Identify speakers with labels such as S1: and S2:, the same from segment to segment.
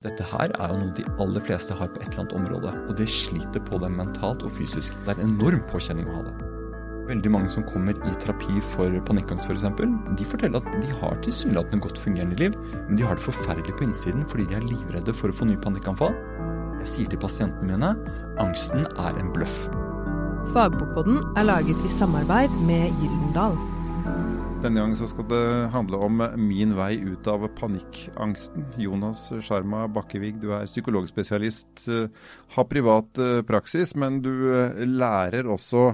S1: Dette her er jo noe de aller fleste har på et eller annet område, og det sliter på dem mentalt og fysisk. Det er en enorm påkjenning å ha det. Veldig mange som kommer i terapi for panikkangst f.eks., for de forteller at de har tilsynelatende godt fungerende liv, men de har det forferdelig på innsiden fordi de er livredde for å få nye panikkanfall. Jeg sier til pasientene mine angsten er en bløff.
S2: Fagbokboden er laget i samarbeid med Gyldendal.
S3: Denne gangen så skal det handle om min vei ut av panikkangsten. Jonas Sjarma Bakkevig, du er psykologspesialist, eh, har privat eh, praksis, men du eh, lærer også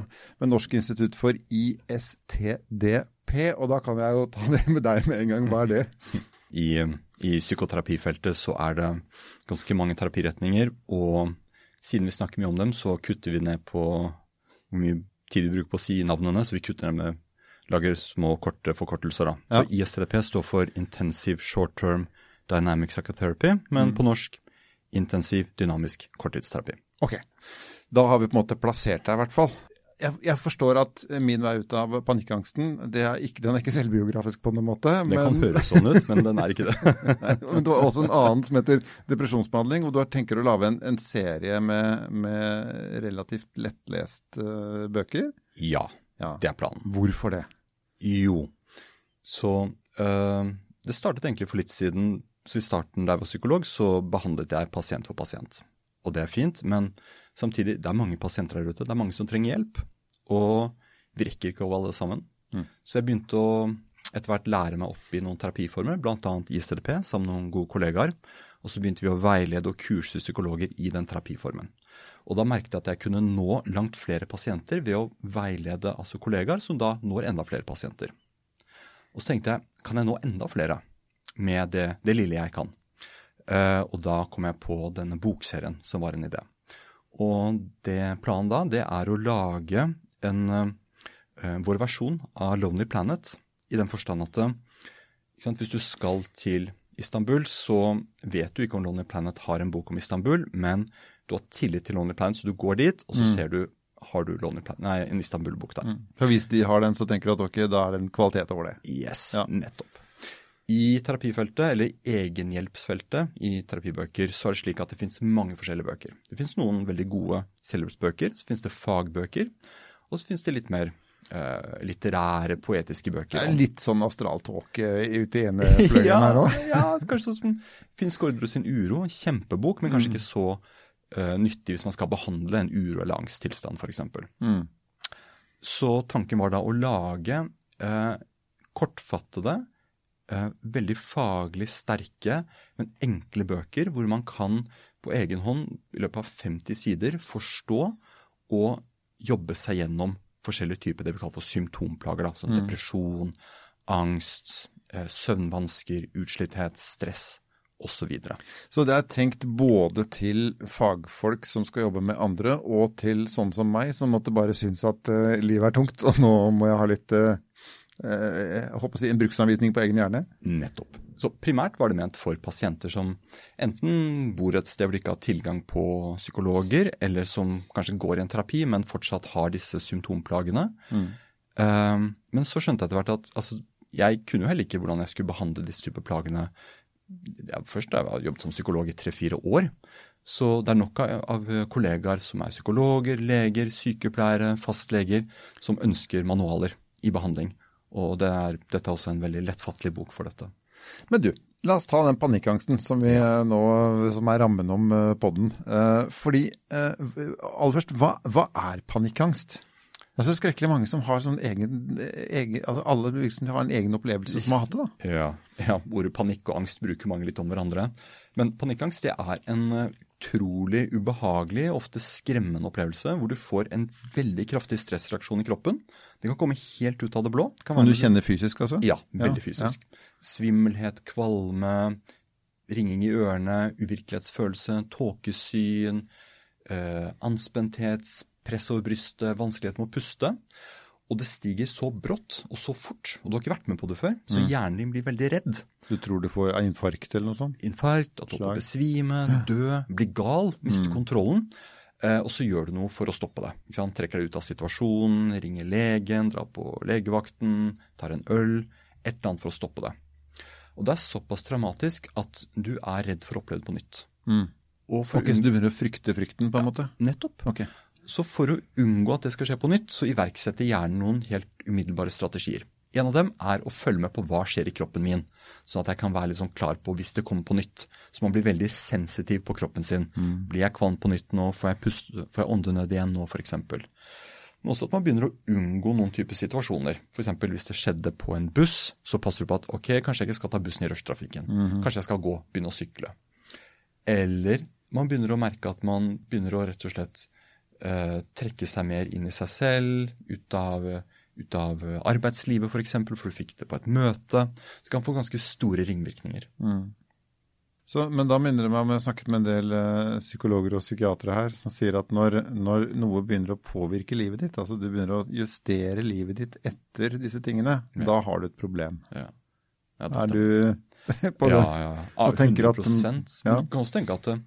S3: ved Norsk institutt for ISTDP. Og da kan jeg jo ta det med deg med en gang. Hva er det?
S1: I, I psykoterapifeltet så er det ganske mange terapiretninger, og siden vi snakker mye om dem, så kutter vi ned på hvor mye tid vi bruker på å si navnene, så vi kutter ned med lager små, korte forkortelser. da. Ja. Så ISTDP står for Intensive Short Term Dynamic Psychotherapy, men mm. på norsk intensiv dynamisk korttidsterapi.
S3: Ok, da har vi på en måte plassert deg i hvert fall. Jeg, jeg, forstår at min vei ut av panikkangsten er ikke, den er ikke selvbiografisk på noen måte.
S1: Det men... kan høres sånn ut, men den er ikke det.
S3: men Du har også en annen som heter depresjonsbehandling, og du har tenker å lage en, en serie med, med, relativt lettlest uh, bøker?
S1: Ja, ja, det er planen.
S3: Hvorfor det?
S1: Jo, så øh, det startet egentlig for litt siden. Så I starten da jeg var psykolog, så behandlet jeg pasient for pasient. Og det er fint, men samtidig, det er mange pasienter der ute. Det er mange som trenger hjelp. Og vi rekker ikke over alle sammen. Mm. Så jeg begynte å etter hvert lære meg opp i noen terapiformer, bl.a. ISTDP, sammen med noen gode kollegaer. Og så begynte vi å veilede og kurse psykologer i den terapiformen. Og da merket jeg at jeg kunne nå langt flere pasienter ved å veilede altså kollegaer som da når enda flere pasienter. Og så tenkte jeg kan jeg nå enda flere med det, det lille jeg kan? Uh, og da kom jeg på denne bokserien som var en idé. Og det planen da, det er å lage en, uh, vår versjon av Lonely Planet. I den forstand at sant, hvis du skal til Istanbul, så vet du ikke om Lonely Planet har en bok om Istanbul, men du har tillit til Lonely Planet, så du går dit, og så mm. ser du har du Lonely Planet, nei, en Istanbul-bok der. Mm.
S3: For Hvis de har den, så tenker du at okay, da er det en kvalitet over det?
S1: Yes, ja. nettopp. I terapifeltet, eller egenhjelpsfeltet i terapibøker, så er det slik at det finnes mange forskjellige bøker. Det finnes noen veldig gode selvhjelpsbøker, så finnes det fagbøker, og så finnes det litt mer uh, litterære, poetiske bøker.
S3: Det er litt sånn astraltåke ute i ene fløyen ja, her òg.
S1: ja, kanskje sånn som Finn Skårdro sin 'Uro', en kjempebok, men kanskje mm. ikke så uh, nyttig hvis man skal behandle en uro- eller angsttilstand, f.eks. Mm. Så tanken var da å lage uh, kortfattede, uh, veldig faglig sterke, men enkle bøker hvor man kan på egen hånd i løpet av 50 sider forstå og jobbe seg gjennom forskjellige typer det vi kaller for symptomplager, da, som mm. depresjon, angst, søvnvansker, utslitthet, stress osv. Så,
S3: så det er tenkt både til fagfolk som skal jobbe med andre, og til sånne som meg, som måtte bare synes at uh, livet er tungt, og nå må jeg ha litt uh, jeg håper å si en bruksanvisning på egen hjerne?
S1: Nettopp. Så primært var det ment for pasienter som enten bor et sted hvor de ikke har tilgang på psykologer, eller som kanskje går i en terapi, men fortsatt har disse symptomplagene. Mm. Men så skjønte jeg etter hvert at altså, jeg kunne jo heller ikke hvordan jeg skulle behandle disse typer plagene ja, Først har jeg jobbet som psykolog i tre-fire år. Så det er nok av kollegaer som er psykologer, leger, sykepleiere, fastleger, som ønsker manualer i behandling. Og det er, dette er også en veldig lettfattelig bok for dette.
S3: Men du, la oss ta den panikkangsten som, vi nå, som er rammen om eh, podden. Eh, fordi, eh, aller først, hva, hva er panikkangst? Det er så skrekkelig mange som har sånn egen, egen altså Alle liksom har en egen opplevelse som har hatt det. da.
S1: Ja, ja Ordet panikk og angst bruker mange litt om hverandre. Men panikkangst det er en utrolig ubehagelig, ofte skremmende opplevelse hvor du får en veldig kraftig stressreaksjon i kroppen. Det kan komme helt ut av det blå.
S3: kan du kjenne fysisk, altså?
S1: Ja, veldig ja, fysisk. Ja. Svimmelhet, kvalme, ringing i ørene, uvirkelighetsfølelse, tåkesyn, eh, anspenthet, press over brystet, vanskelighet med å puste. Og det stiger så brått og så fort, og du har ikke vært med på det før, så mm. hjernen din blir veldig redd.
S3: Du tror du får infarkt eller noe sånt?
S1: Infarkt, at du holder besvime, dø, bli gal, miste mm. kontrollen. Eh, og så gjør du noe for å stoppe det. Trekker deg ut av situasjonen, ringer legen, drar på legevakten, tar en øl. Et eller annet for å stoppe det. Og det er såpass traumatisk at du er redd for å oppleve det på nytt.
S3: Mm.
S1: Og for
S3: Ok, Så du begynner å frykte frykten, på en måte?
S1: Nettopp.
S3: Ok.
S1: Så for å unngå at det skal skje på nytt, så iverksetter hjernen noen helt umiddelbare strategier. En av dem er å følge med på hva skjer i kroppen min, sånn at jeg kan være litt sånn klar på hvis det kommer på nytt. Så man blir veldig sensitiv på kroppen sin. Blir jeg kvalm på nytt nå? Får jeg, pust, får jeg åndenød igjen nå, f.eks.? Men også at man begynner å unngå noen typer situasjoner. F.eks. hvis det skjedde på en buss, så passer du på at ok, kanskje jeg ikke skal ta bussen i rushtrafikken. Kanskje jeg skal gå, begynne å sykle. Eller man begynner å merke at man begynner å rett og slett trekke seg mer inn i seg selv, ut av, ut av arbeidslivet f.eks., for, eksempel, for du fikk det på et møte. Så kan få ganske store ringvirkninger.
S3: Så, men da minner det meg om jeg har snakket med en del eh, psykologer og psykiatere her, som sier at når, når noe begynner å påvirke livet ditt, altså du begynner å justere livet ditt etter disse tingene, da har du et problem.
S1: Ja. Ja, det
S3: Er du på det?
S1: Ja, ja. ja.
S3: Og tenker at ja.
S1: Men. Du kan også tenke at eh,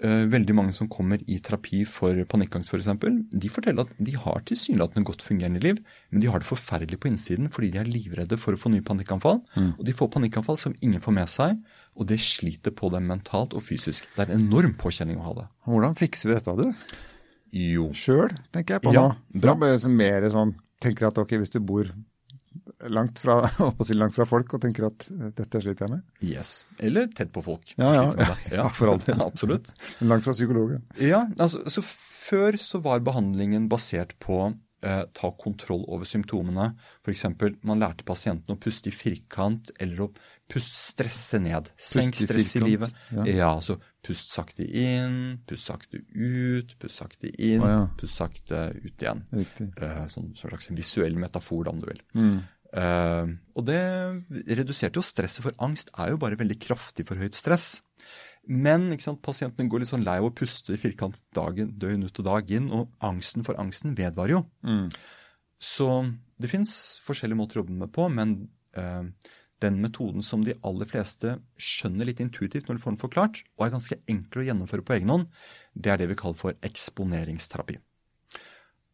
S1: veldig mange som kommer i terapi for panikkangst f.eks., de forteller at de har tilsynelatende godt fungerende liv, men de har det forferdelig på innsiden fordi de er livredde for å få nye panikkanfall.
S3: Mm.
S1: Og de får panikkanfall som ingen får med seg, og det sliter på dem mentalt og fysisk. Det er en enorm påkjenning å ha det.
S3: Hvordan fikser vi dette, du?
S1: Jo.
S3: Sjøl, tenker jeg på
S1: Ja,
S3: nå.
S1: bra.
S3: Liksom mer sånn, tenker at ok, hvis du bor langt fra, langt fra folk og tenker at eh, dette sliter jeg med,
S1: Yes. Eller tett på folk.
S3: Ja, ja, ja, for all del.
S1: Absolutt.
S3: langt fra psykologer.
S1: Ja, altså, så Før så var behandlingen basert på eh, ta kontroll over symptomene. F.eks. man lærte pasienten å puste i firkant eller å puste, stresse ned. Senk
S3: i
S1: stress i livet.
S3: ja.
S1: Ja. altså pust sakte inn, pust sakte ut, pust sakte inn,
S3: ah, ja.
S1: pust sakte ut igjen.
S3: Riktig.
S1: Eh, sånn sånn slags visuell metafor, da, om du vil.
S3: Mm.
S1: Eh, og det reduserte jo stresset, for angst er jo bare veldig kraftig for høyt stress. Men sant, pasienten går litt sånn lei av å puste i firkant dagen, døgn ut og dag inn, og angsten for angsten vedvarer jo.
S3: Mm.
S1: Så det fins forskjellige måter å jobbe med på, men uh, den metoden som de aller fleste skjønner litt intuitivt når de får den forklart, og er ganske enkel å gjennomføre på egen hånd, det er det vi kaller for eksponeringsterapi.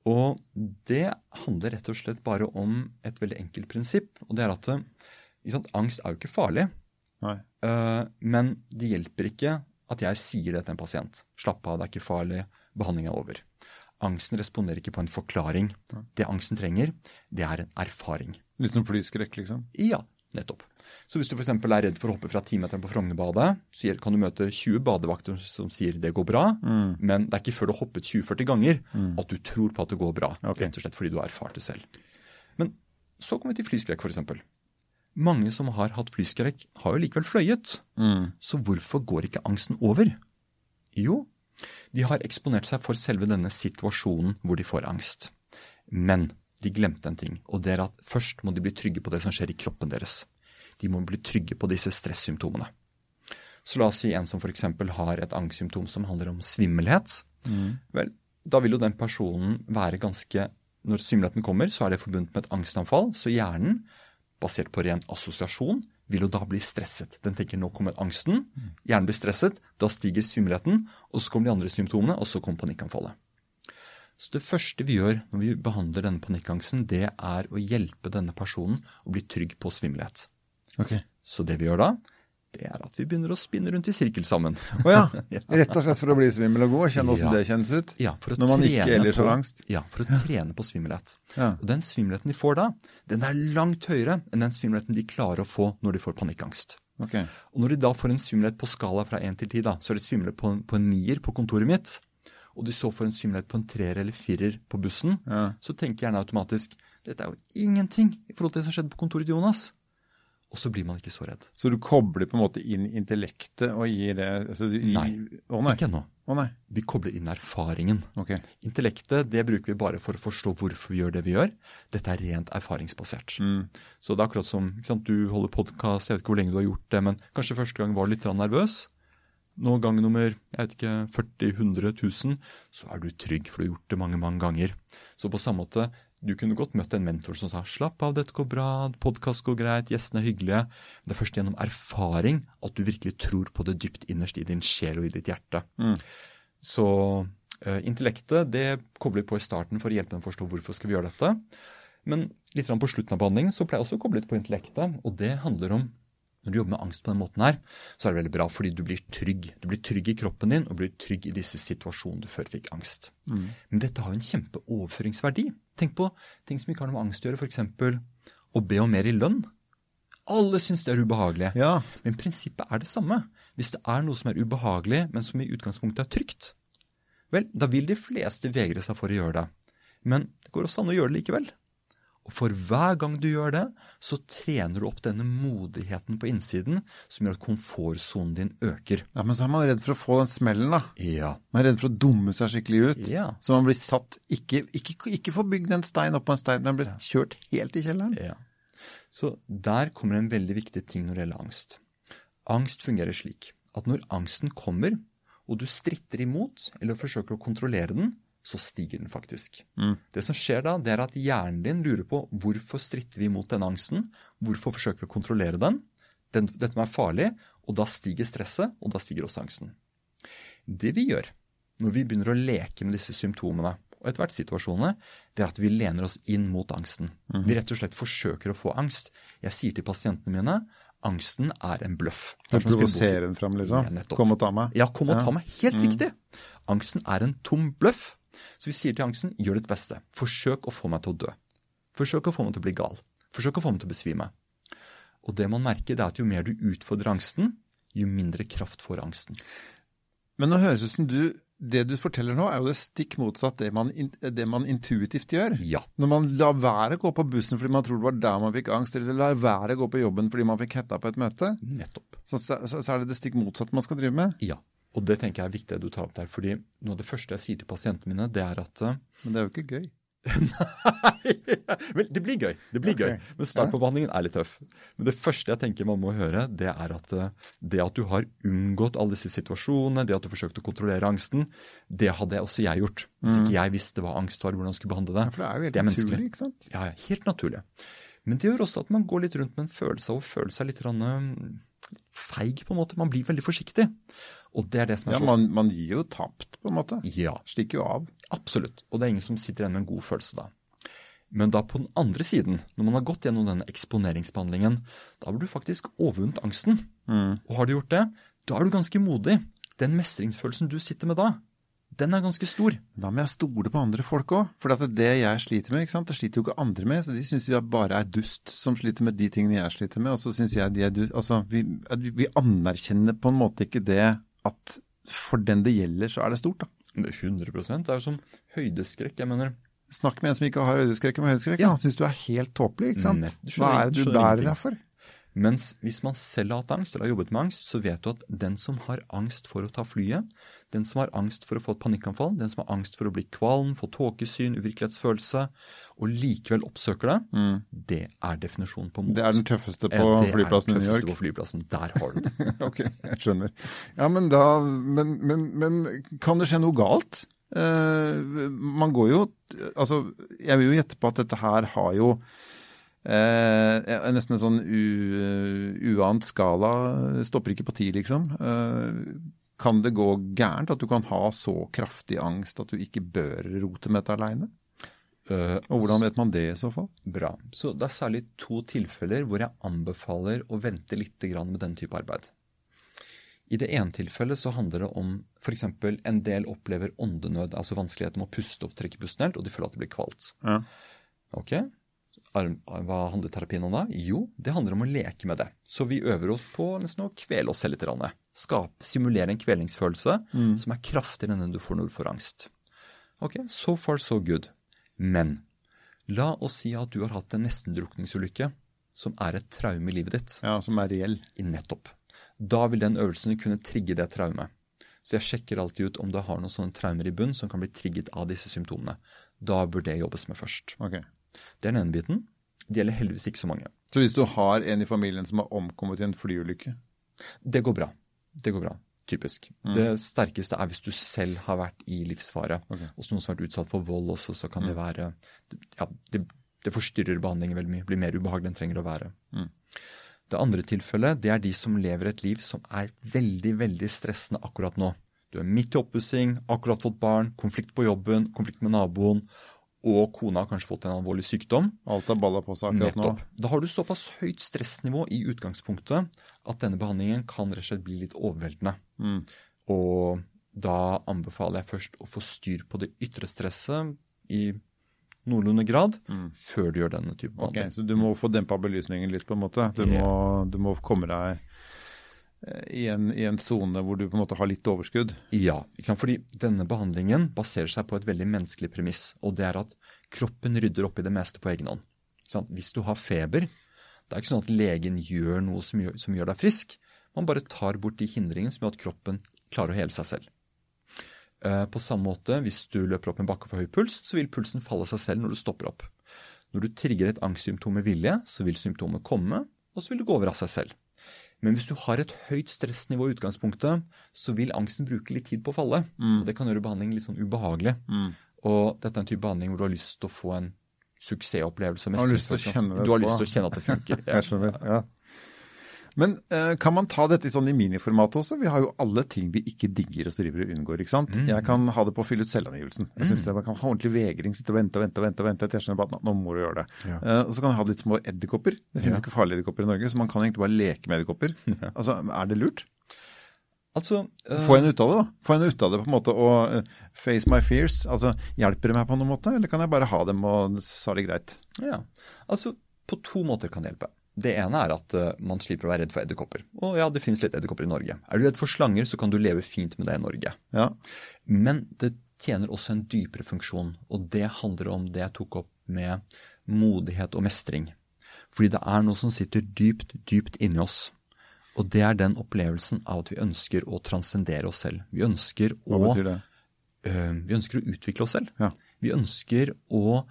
S1: Og det handler rett og slett bare om et veldig enkelt prinsipp, og det er at sant, angst er jo ikke farlig,
S3: Nei.
S1: eh, men det hjelper ikke at jeg sier det til en pasient. Slapp av, det er ikke farlig, behandling er over. Angsten responderer ikke på en forklaring. Det angsten trenger, det er en erfaring.
S3: Litt som flyskrekk, liksom.
S1: Ja, nettopp. Så hvis du f.eks. er redd for å hoppe fra timeteren på Frognerbadet, så kan du møte 20 badevakter som sier det går bra,
S3: Mm.
S1: men det er ikke før du har hoppet 20-40 ganger at du tror på at det går bra.
S3: Okay.
S1: Rett og slett fordi du har erfart det selv. Men så kommer vi til flyskrekk, f.eks. Mange som har hatt flyskrekk, har jo likevel fløyet.
S3: Mm.
S1: Så hvorfor går ikke angsten over? Jo, de har eksponert seg for selve denne situasjonen hvor de får angst. Men de glemte en ting, og det er at først må de bli trygge på det som skjer i kroppen deres. De må bli trygge på disse stressymptomene. Så la oss si en som f.eks. har et angstsymptom som handler om svimmelhet. Vel, da vil jo den personen være ganske Når svimmelheten kommer, så er det forbundet med et angstanfall. Så hjernen, basert på ren assosiasjon, vil jo da bli stresset. Den tenker nå kommer angsten, hjernen blir stresset, da stiger svimmelheten, og så kommer de andre symptomene, og så kommer panikkanfallet. Så det første vi gjør når vi behandler denne panikkangsten, det er å hjelpe denne personen å bli trygg på svimmelhet.
S3: Ok.
S1: Så det vi gjør da, det er at vi begynner å spinne rundt i sirkel sammen.
S3: Å ja. Rett og slett for å bli svimmel og god, kjenne åssen
S1: Ja.
S3: det kjennes ut.
S1: Ja, for å
S3: Når man ikke ellers
S1: på,
S3: har angst.
S1: Ja, for å trene på svimmelhet.
S3: Ja.
S1: Og den svimmelheten de får da, den er langt høyere enn den svimmelheten de klarer å få når de får panikkangst.
S3: Ok.
S1: Og når de da får en svimmelhet på skala fra 1 til 10, da, så er det svimmelhet på, på en nier på kontoret mitt, og de så får en svimmelhet på en treer eller firer på bussen,
S3: Ja.
S1: så tenker jeg gjerne automatisk dette er jo ingenting i forhold til det som skjedde på kontoret til Jonas. Og så blir man ikke så redd.
S3: Så du kobler på en måte inn intellektet og gir det altså, du,
S1: Nei.
S3: Å nei.
S1: Ikke ennå. Vi kobler inn erfaringen.
S3: Okay.
S1: Intellektet det bruker vi bare for å forstå hvorfor vi gjør det vi gjør. Dette er rent erfaringsbasert.
S3: Mm.
S1: Så det er akkurat som sant, du holder podkast, jeg vet ikke hvor lenge du har gjort det, men kanskje første gang var du litt nervøs. Nå gang nummer jeg vet ikke, 40 100 000, så er du trygg, for du har gjort det mange mange ganger. Så på samme måte, du kunne godt møtt en mentor som sa slapp av, dette går bra, podkast går greit, gjestene er hyggelige. Det er først gjennom erfaring at du virkelig tror på det dypt innerst i din sjel og i ditt hjerte.
S3: Mm.
S1: Så uh, intellektet det kobler vi på i starten for å hjelpe dem å forstå hvorfor skal vi gjøre dette. Men litt på slutten av behandlingen så pleier jeg også å koble litt på intellektet, og det handler om Når du jobber med angst på den måten her, så er det veldig bra fordi du blir trygg. Du blir trygg i kroppen din og blir trygg i disse situasjonene du før fikk angst. Mm. Men dette har jo en kjempeoverføringsverdi. Tenk på ting som ikke har noe med angst å gjøre, f.eks. å be om mer i lønn. Alle syns det er ubehagelig.
S3: Ja.
S1: Men prinsippet er det samme. Hvis det er noe som er ubehagelig, men som i utgangspunktet er trygt, vel, da vil de fleste vegre seg for å gjøre det. Men det går også an å gjøre det likevel. Og for hver gang du gjør det, så trener du opp denne modigheten på innsiden som gjør at komfortsonen din øker.
S3: Ja, Men så er man redd for å få den smellen, da.
S1: Ja.
S3: Man er redd for å dumme seg skikkelig ut.
S1: Ja.
S3: Så man blir satt Ikke, ikke, ikke få bygd en stein opp på en stein, men blir kjørt helt i kjelleren.
S1: ja. Så der kommer en veldig viktig ting når det gjelder angst. Angst fungerer slik at når angsten kommer, og du stritter imot eller forsøker å kontrollere den, så stiger den faktisk.
S3: Mm.
S1: Det som skjer da, det er at hjernen din lurer på hvorfor stritter vi mot denne angsten? Hvorfor forsøker vi å kontrollere den? den dette er farlig, og da stiger stresset, og da stiger også angsten. Det vi gjør når vi begynner å leke med disse symptomene, og etter hvert situasjonene, det er at vi lener oss inn mot angsten. Vi rett og slett forsøker å få angst. Jeg sier til pasientene mine angsten er en bløff. Du er som å spille
S3: Provosere
S1: poker.
S3: den fram, liksom.
S1: Ja.
S3: Kom og ta meg.
S1: Ja, kom og ta meg. Helt riktig. Angsten er en tom bløff. Så vi sier til angsten gjør ditt beste. Forsøk å få meg til å dø. Forsøk å få meg til å bli gal. Forsøk å få meg til å besvime. Og det man merker, det er at jo mer du utfordrer angsten, jo mindre kraft får angsten.
S3: Men nå høres det ut som du Det du forteller nå, er jo det stikk motsatt det man, det man intuitivt gjør.
S1: Ja.
S3: Når man lar være å gå på bussen fordi man tror det var der man fikk angst, eller lar være å gå på jobben fordi man fikk hetta på et møte,
S1: Nettopp.
S3: så, så, så er det det stikk motsatte man skal drive med.
S1: Ja. Og det tenker jeg er viktig at du tar opp der. fordi noe av det første jeg sier til pasientene mine, det er at eh,
S3: Men det er jo ikke gøy.
S1: Vel, det blir gøy. Det blir
S3: okay.
S1: gøy. Men start på behandlingen er litt tøff. Men det første jeg tenker man må høre, det er at eh, det at du har unngått alle disse situasjonene, det at du forsøkte å kontrollere angsten, det hadde også jeg gjort. Hvis ikke jeg visste hva angst var, hvordan jeg skulle behandle det.
S3: Mm. Ja, for det er jo helt
S1: er
S3: naturlig, ikke sant?
S1: Ja, ja, helt naturlig. Men det gjør også at man går litt rundt med en følelse av å føle seg litt eh, feig, på en måte. Man blir veldig forsiktig. Og det er det som er
S3: Ja, man, man gir jo tapt, på en måte.
S1: Ja,
S3: Stikker jo av.
S1: absolutt. Og det er ingen som sitter igjen med en god følelse da. Men da på den andre siden, når man har gått gjennom denne eksponeringsbehandlingen, da har du faktisk overvunnet angsten. Og har du gjort det, da er du ganske modig. Den mestringsfølelsen du sitter med da, den er ganske stor.
S3: Da må jeg stole på andre folk òg. For at det jeg sliter med, ikke sant? det sliter jo ikke andre med. Så de syns jeg bare er dust som sliter med de tingene jeg sliter med. Og så synes jeg de er dust. Altså, vi, vi- vi anerkjenner på en måte ikke det at for den det gjelder, så er det stort, da.
S1: Det er 100 Det er jo som høydeskrekk. Jeg mener,
S3: Snakk med en som ikke har høydeskrekk med høydeskrekk.
S1: Ja.
S3: Han syns du er helt tåpelig, ikke sant. Hva er det du bærer deg for?
S1: Mens hvis man selv har hatt angst, eller har jobbet med angst, så vet du at den som har angst for å ta flyet, den som har angst for å få et panikkanfall, den som har angst for å bli kvalm, få tåkesyn, uvirkelighetsfølelse, og likevel oppsøker det, det er definisjonen på mot.
S3: Mm. Det er den tøffeste på
S1: det er
S3: flyplassen i
S1: den
S3: New
S1: tøffeste
S3: York.
S1: på flyplassen. Der har du det.
S3: ok, jeg skjønner. Ja, men da Men, men, men kan det skje noe galt? Uh, man går jo Altså, jeg vil jo gjette på at dette her har jo eh, nesten en sånn u, uant skala. Stopper ikke på ti, liksom. Eh, kan det gå gærent at du kan ha så kraftig angst at du ikke bør rote med dette aleine?
S1: Uh,
S3: Og hvordan vet man det i så fall?
S1: Bra. Så det er særlig to tilfeller hvor jeg anbefaler å vente litt grann med den type arbeid. I det ene tilfellet så handler det om f.eks. en del opplever åndenød, altså vanskeligheter med å puste og trekke pusten helt, og de føler at det blir kvalt.
S3: Ja.
S1: Ok, Hva handler terapien om da? Jo, det handler om å leke med det. Så vi øver oss på nesten å kvele oss selv litt. Skap, simulere en kvelingsfølelse som er kraftigere enn den du får når du får angst. Ok, so far so good. Men la oss si at du har hatt en nestendrukningsulykke som er et traume i livet ditt.
S3: ja, som er reell.
S1: Nettopp. Da vil den øvelsen kunne trigge det traumet. Så jeg sjekker alltid ut om du har noen sånne traumer i bunn som kan bli trigget av disse symptomene. Da bør det jobbes med først.
S3: Ok.
S1: Det er den ene biten. Det gjelder heldigvis ikke så mange.
S3: Så hvis du har en i familien som har omkommet i en flyulykke
S1: Det går bra. Det går bra. Typisk. Det sterkeste er hvis du selv har vært i livsfare.
S3: Okay.
S1: Hos noen som har vært utsatt for vold også, så kan det være ja, det, det forstyrrer behandlingen veldig mye. Blir mer ubehagelig enn trenger å være. Det andre tilfellet det er de som lever et liv som er veldig, veldig stressende akkurat nå. Du er midt i oppussing, akkurat fått barn, konflikt på jobben, konflikt med naboen, og kona har kanskje fått en alvorlig sykdom.
S3: Alt er balla på seg akkurat nå.
S1: Da har du såpass høyt stressnivå i utgangspunktet at denne behandlingen kan rett og slett bli litt overveldende.
S3: Mm.
S1: Og da anbefaler jeg først å få styr på det ytre stresset i noenlunde grad
S3: Mm.
S1: før du gjør denne type
S3: behandling.
S1: behandling.
S3: Så du må få dempa belysningen litt, på en måte. Du,
S1: yeah.
S3: må, du må komme deg i en, sone hvor du på en måte har litt overskudd.
S1: Ja, fordi denne behandlingen baserer seg på et veldig menneskelig premiss, og det er at kroppen rydder opp i det meste på egen hånd. Hvis du har feber, det er ikke sånn at legen gjør noe som gjør, som gjør deg frisk. Man bare tar bort de hindringene som gjør at kroppen klarer å hele seg selv. Eh, På samme måte, hvis du løper opp en bakke for høy puls, så vil pulsen falle seg selv når du stopper opp. Når du trigger et angstsymptom med vilje, så vil symptomet komme, og så vil det gå over av seg selv. Men hvis du har et høyt stressnivå i utgangspunktet, så vil angsten bruke litt tid på å falle.
S3: Mm.
S1: Og det kan gjøre behandling litt sånn ubehagelig. Og dette er en type behandling hvor du har lyst til å få en suksessopplevelse.
S3: Du har lyst til å kjenne det
S1: Du har lyst til å kjenne at det funker. Ja.
S3: Jeg skjønner, ja. Men eh, kan man ta dette i sånn i miniformat også? Vi har jo alle ting vi ikke digger og striver og unngår. ikke sant?
S1: Mm.
S3: Jeg kan ha det på å fylle ut selvangivelsen. Jeg synes det, Man kan ha ordentlig vegring, sitte og vente og vente og vente. og vente til jeg skjønner bare at nå må du gjøre det.
S1: Ja.
S3: Eh, og så kan jeg ha litt små edderkopper. Det finnes
S1: Ja.
S3: ikke farlige edderkopper i Norge, så man kan egentlig bare leke med edderkopper. Altså, Er det lurt?
S1: Altså, uh...
S3: Få en ut av det, da. Få en ut av det på en måte og uh, face my fears. Altså, Hjelper det meg på noen måte, eller kan jeg bare ha dem og så er det greit?
S1: ja. altså, på to måter kan det hjelpe. Det ene er at eh, man slipper å være redd for edderkopper. Og ja, det finnes litt edderkopper i Norge. Er du redd for slanger, så kan du leve fint med det i Norge.
S3: Ja.
S1: Men det tjener også en dypere funksjon, og det handler om det jeg tok opp med modighet og mestring. Fordi det er noe som sitter dypt, dypt inni oss. Og det er den opplevelsen av at vi ønsker å transcendere oss selv. Vi ønsker å, øh, vi ønsker å utvikle oss selv.
S3: Ja.
S1: Vi ønsker å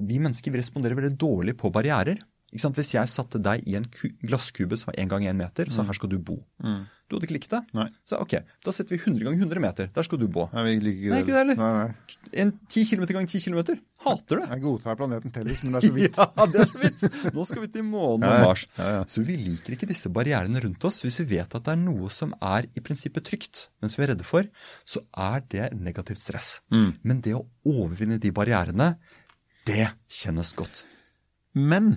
S1: Vi mennesker vi responderer veldig dårlig på barrierer. Hvis jeg satte deg i en glasskube som var én gang én meter, så her skal du bo.
S3: Mm.
S1: Du hadde ikke likt det.
S3: Nei.
S1: Så ok, da setter vi 100 ganger 100 meter. Der skal du bo.
S3: Nei, vi liker ikke
S1: Nei, ikke det heller.
S3: Nei, nei.
S1: En 10 km ganger 10 km. Hater det.
S3: Jeg godtar planeten Tellus, men det er så vidt.
S1: Ja, det er så vidt. Nå skal vi til månen og. Mars.
S3: Ja, ja.
S1: Så vi liker ikke disse barrierene rundt oss. Hvis vi vet at det er noe som er i prinsippet trygt, men som vi er redde for, så er det negativt stress.
S3: Mm.
S1: Men det å overvinne de barrierene, det kjennes godt.
S3: Men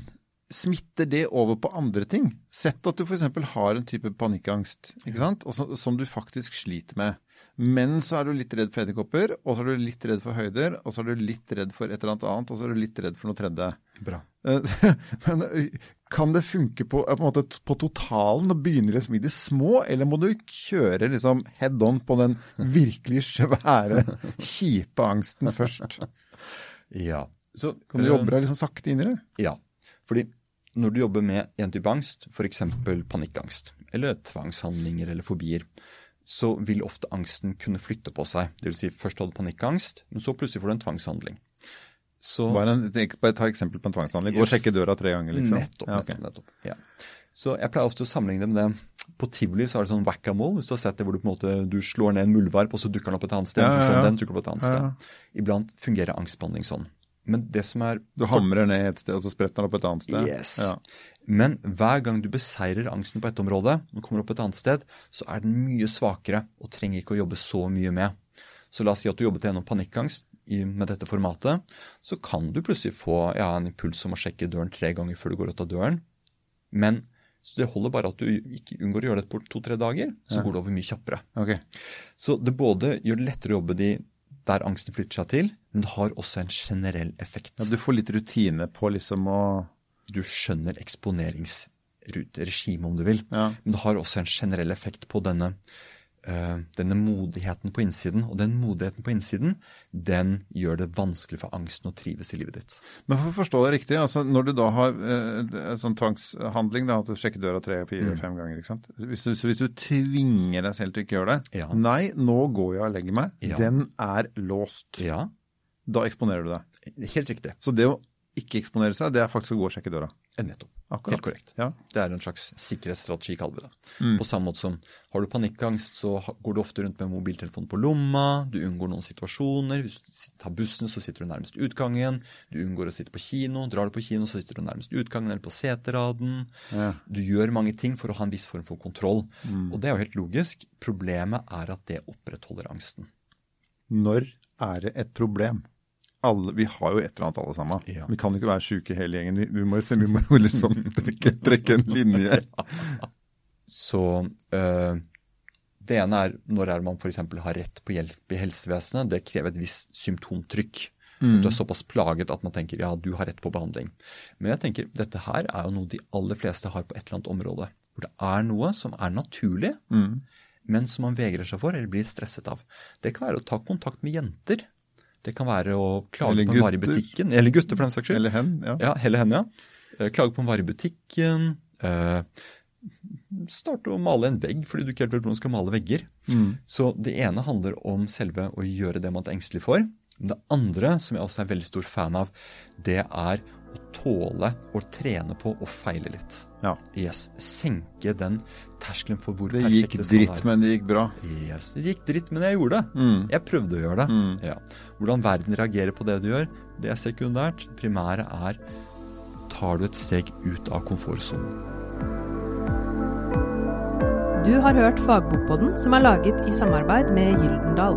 S3: smitter det over på andre ting? Sett at du f.eks. har en type panikkangst ikke sant? Og så, som du faktisk sliter med. Men så er du litt redd for edderkopper, og så er du litt redd for høyder, og så er du litt redd for et eller annet annet, og så er du litt redd for noe tredje.
S1: Bra.
S3: Eh, Men eh, kan det funke på, eh, på, en måte, på totalen og begynne liksom i det små, eller må du kjøre liksom head on på den virkelig svære, kjipe angsten først?
S1: Ja. Så,
S3: Kan du jobbe deg liksom sakte inn i det?
S1: Ja. Fordi når du jobber med en type angst, f.eks. panikkangst, eller tvangshandlinger eller fobier, så vil ofte angsten kunne flytte på seg. Det vil si, først hadde du panikkangst, men så plutselig får du en tvangshandling. Så
S3: Bare, en, bare ta eksempel på en tvangshandling. Gå og sjekke døra tre ganger, liksom.
S1: Nettopp.
S3: Ja, okay.
S1: nettopp, nettopp. Ja. Så jeg pleier ofte å sammenligne det med det. På tivoli så er det sånn whack-a-mole, hvis du har sett det hvor du på en måte du slår ned en muldvarp, og så dukker den opp et annet sted.
S3: Ja, ja, ja.
S1: den, dukker opp et annet sted. Iblant fungerer angstbehandling sånn. Men det som er
S3: Du hamrer ned et sted, og så spretter den opp et annet sted.
S1: Yes.
S3: Ja.
S1: Men hver gang du beseirer angsten på et område, og kommer opp et annet sted, så er den mye svakere og trenger ikke å jobbe så mye med. Så la oss si at du jobbet gjennom panikkangst i, med dette formatet, så kan du plutselig få ja, en impuls om å sjekke døren tre ganger før du går ut av døren. Men så det holder bare at du ikke unngår å gjøre det på to-tre dager, så
S3: Ja.
S1: går det over mye kjappere.
S3: Okay.
S1: Så det både gjør det lettere å jobbe de der angsten flytter seg til, men det har også en generell effekt.
S3: Ja, du får litt rutine på liksom å
S1: Du skjønner eksponeringsregimet, om du vil.
S3: Ja.
S1: Men det har også en generell effekt på denne, denne modigheten på innsiden. Og den modigheten på innsiden, den gjør det vanskelig for angsten å trives i livet ditt.
S3: Men for å forstå det riktig, altså når du da har eh, en sånn tvangshandling, da, at du sjekker døra tre, fire,
S1: Mm.
S3: fem ganger, ikke sant? Hvis du, så hvis du tvinger deg selv til å ikke gjøre det
S1: Ja.
S3: Nei, nå går jeg og legger meg.
S1: Ja.
S3: Den er låst.
S1: Ja,
S3: Da eksponerer du deg.
S1: helt riktig.
S3: Så det å ikke eksponere seg, det er faktisk å gå og sjekke døra.
S1: Eh, Nettopp.
S3: Akkurat.
S1: Helt korrekt.
S3: Ja.
S1: Det er en slags sikkerhetsstrategi, kaller vi det.
S3: Mm.
S1: På samme måte som har du panikkangst, så går du ofte rundt med mobiltelefonen på lomma, du unngår noen situasjoner. Hvis du tar bussen, så sitter du nærmest utgangen. Du unngår å sitte på kino. Drar du på kino, så sitter du nærmest utgangen eller på seteraden.
S3: Ja.
S1: Du gjør mange ting for å ha en viss form for kontroll.
S3: Mm.
S1: Og det er jo helt logisk. Problemet er at det opprettholder angsten.
S3: Når er det et problem? Alle, vi har jo et eller annet alle sammen.
S1: Ja.
S3: Vi kan jo ikke være syke hele gjengen. Vi, vi må jo se, vi må jo liksom trekke, trekke en linje.
S1: Så øh, det ene er når er man f.eks. har rett på hjelp i helsevesenet. Det krever et visst symptomtrykk.
S3: Mm.
S1: At du er såpass plaget at man tenker ja, du har rett på behandling. Men jeg tenker dette her er jo noe de aller fleste har på et eller annet område. Hvor det er noe som er naturlig,
S3: Mm.
S1: men som man vegrer seg for eller blir stresset av. Det kan være å ta kontakt med jenter. Det kan være å klage
S3: Eller
S1: på en vare i butikken. Eller gutter, for den saks skyld.
S3: Eller hen. Ja.
S1: Ja, hele henne, ja. Eh, Klage på en vare i butikken. Eh, starte å male en vegg fordi du ikke helt vet hvordan du skal male vegger.
S3: Mm.
S1: Så det ene handler om selve å gjøre det man er engstelig for. Det andre, som jeg også er veldig stor fan av, det er tåle å trene på å feile litt.
S3: ja.
S1: Yes, Senke den terskelen for hvor
S3: Det
S1: perfekt
S3: gikk
S1: det skal
S3: dritt,
S1: være.
S3: men det gikk bra.
S1: Yes, det gikk dritt, men jeg gjorde det.
S3: Mm.
S1: Jeg prøvde å gjøre det.
S3: Mm.
S1: Ja. Hvordan verden reagerer på det du gjør, det er sekundært. Primæret er tar du et steg ut av komfortsonen.
S2: Du har hørt Fagbokpodden, som er laget i samarbeid med Gyldendal.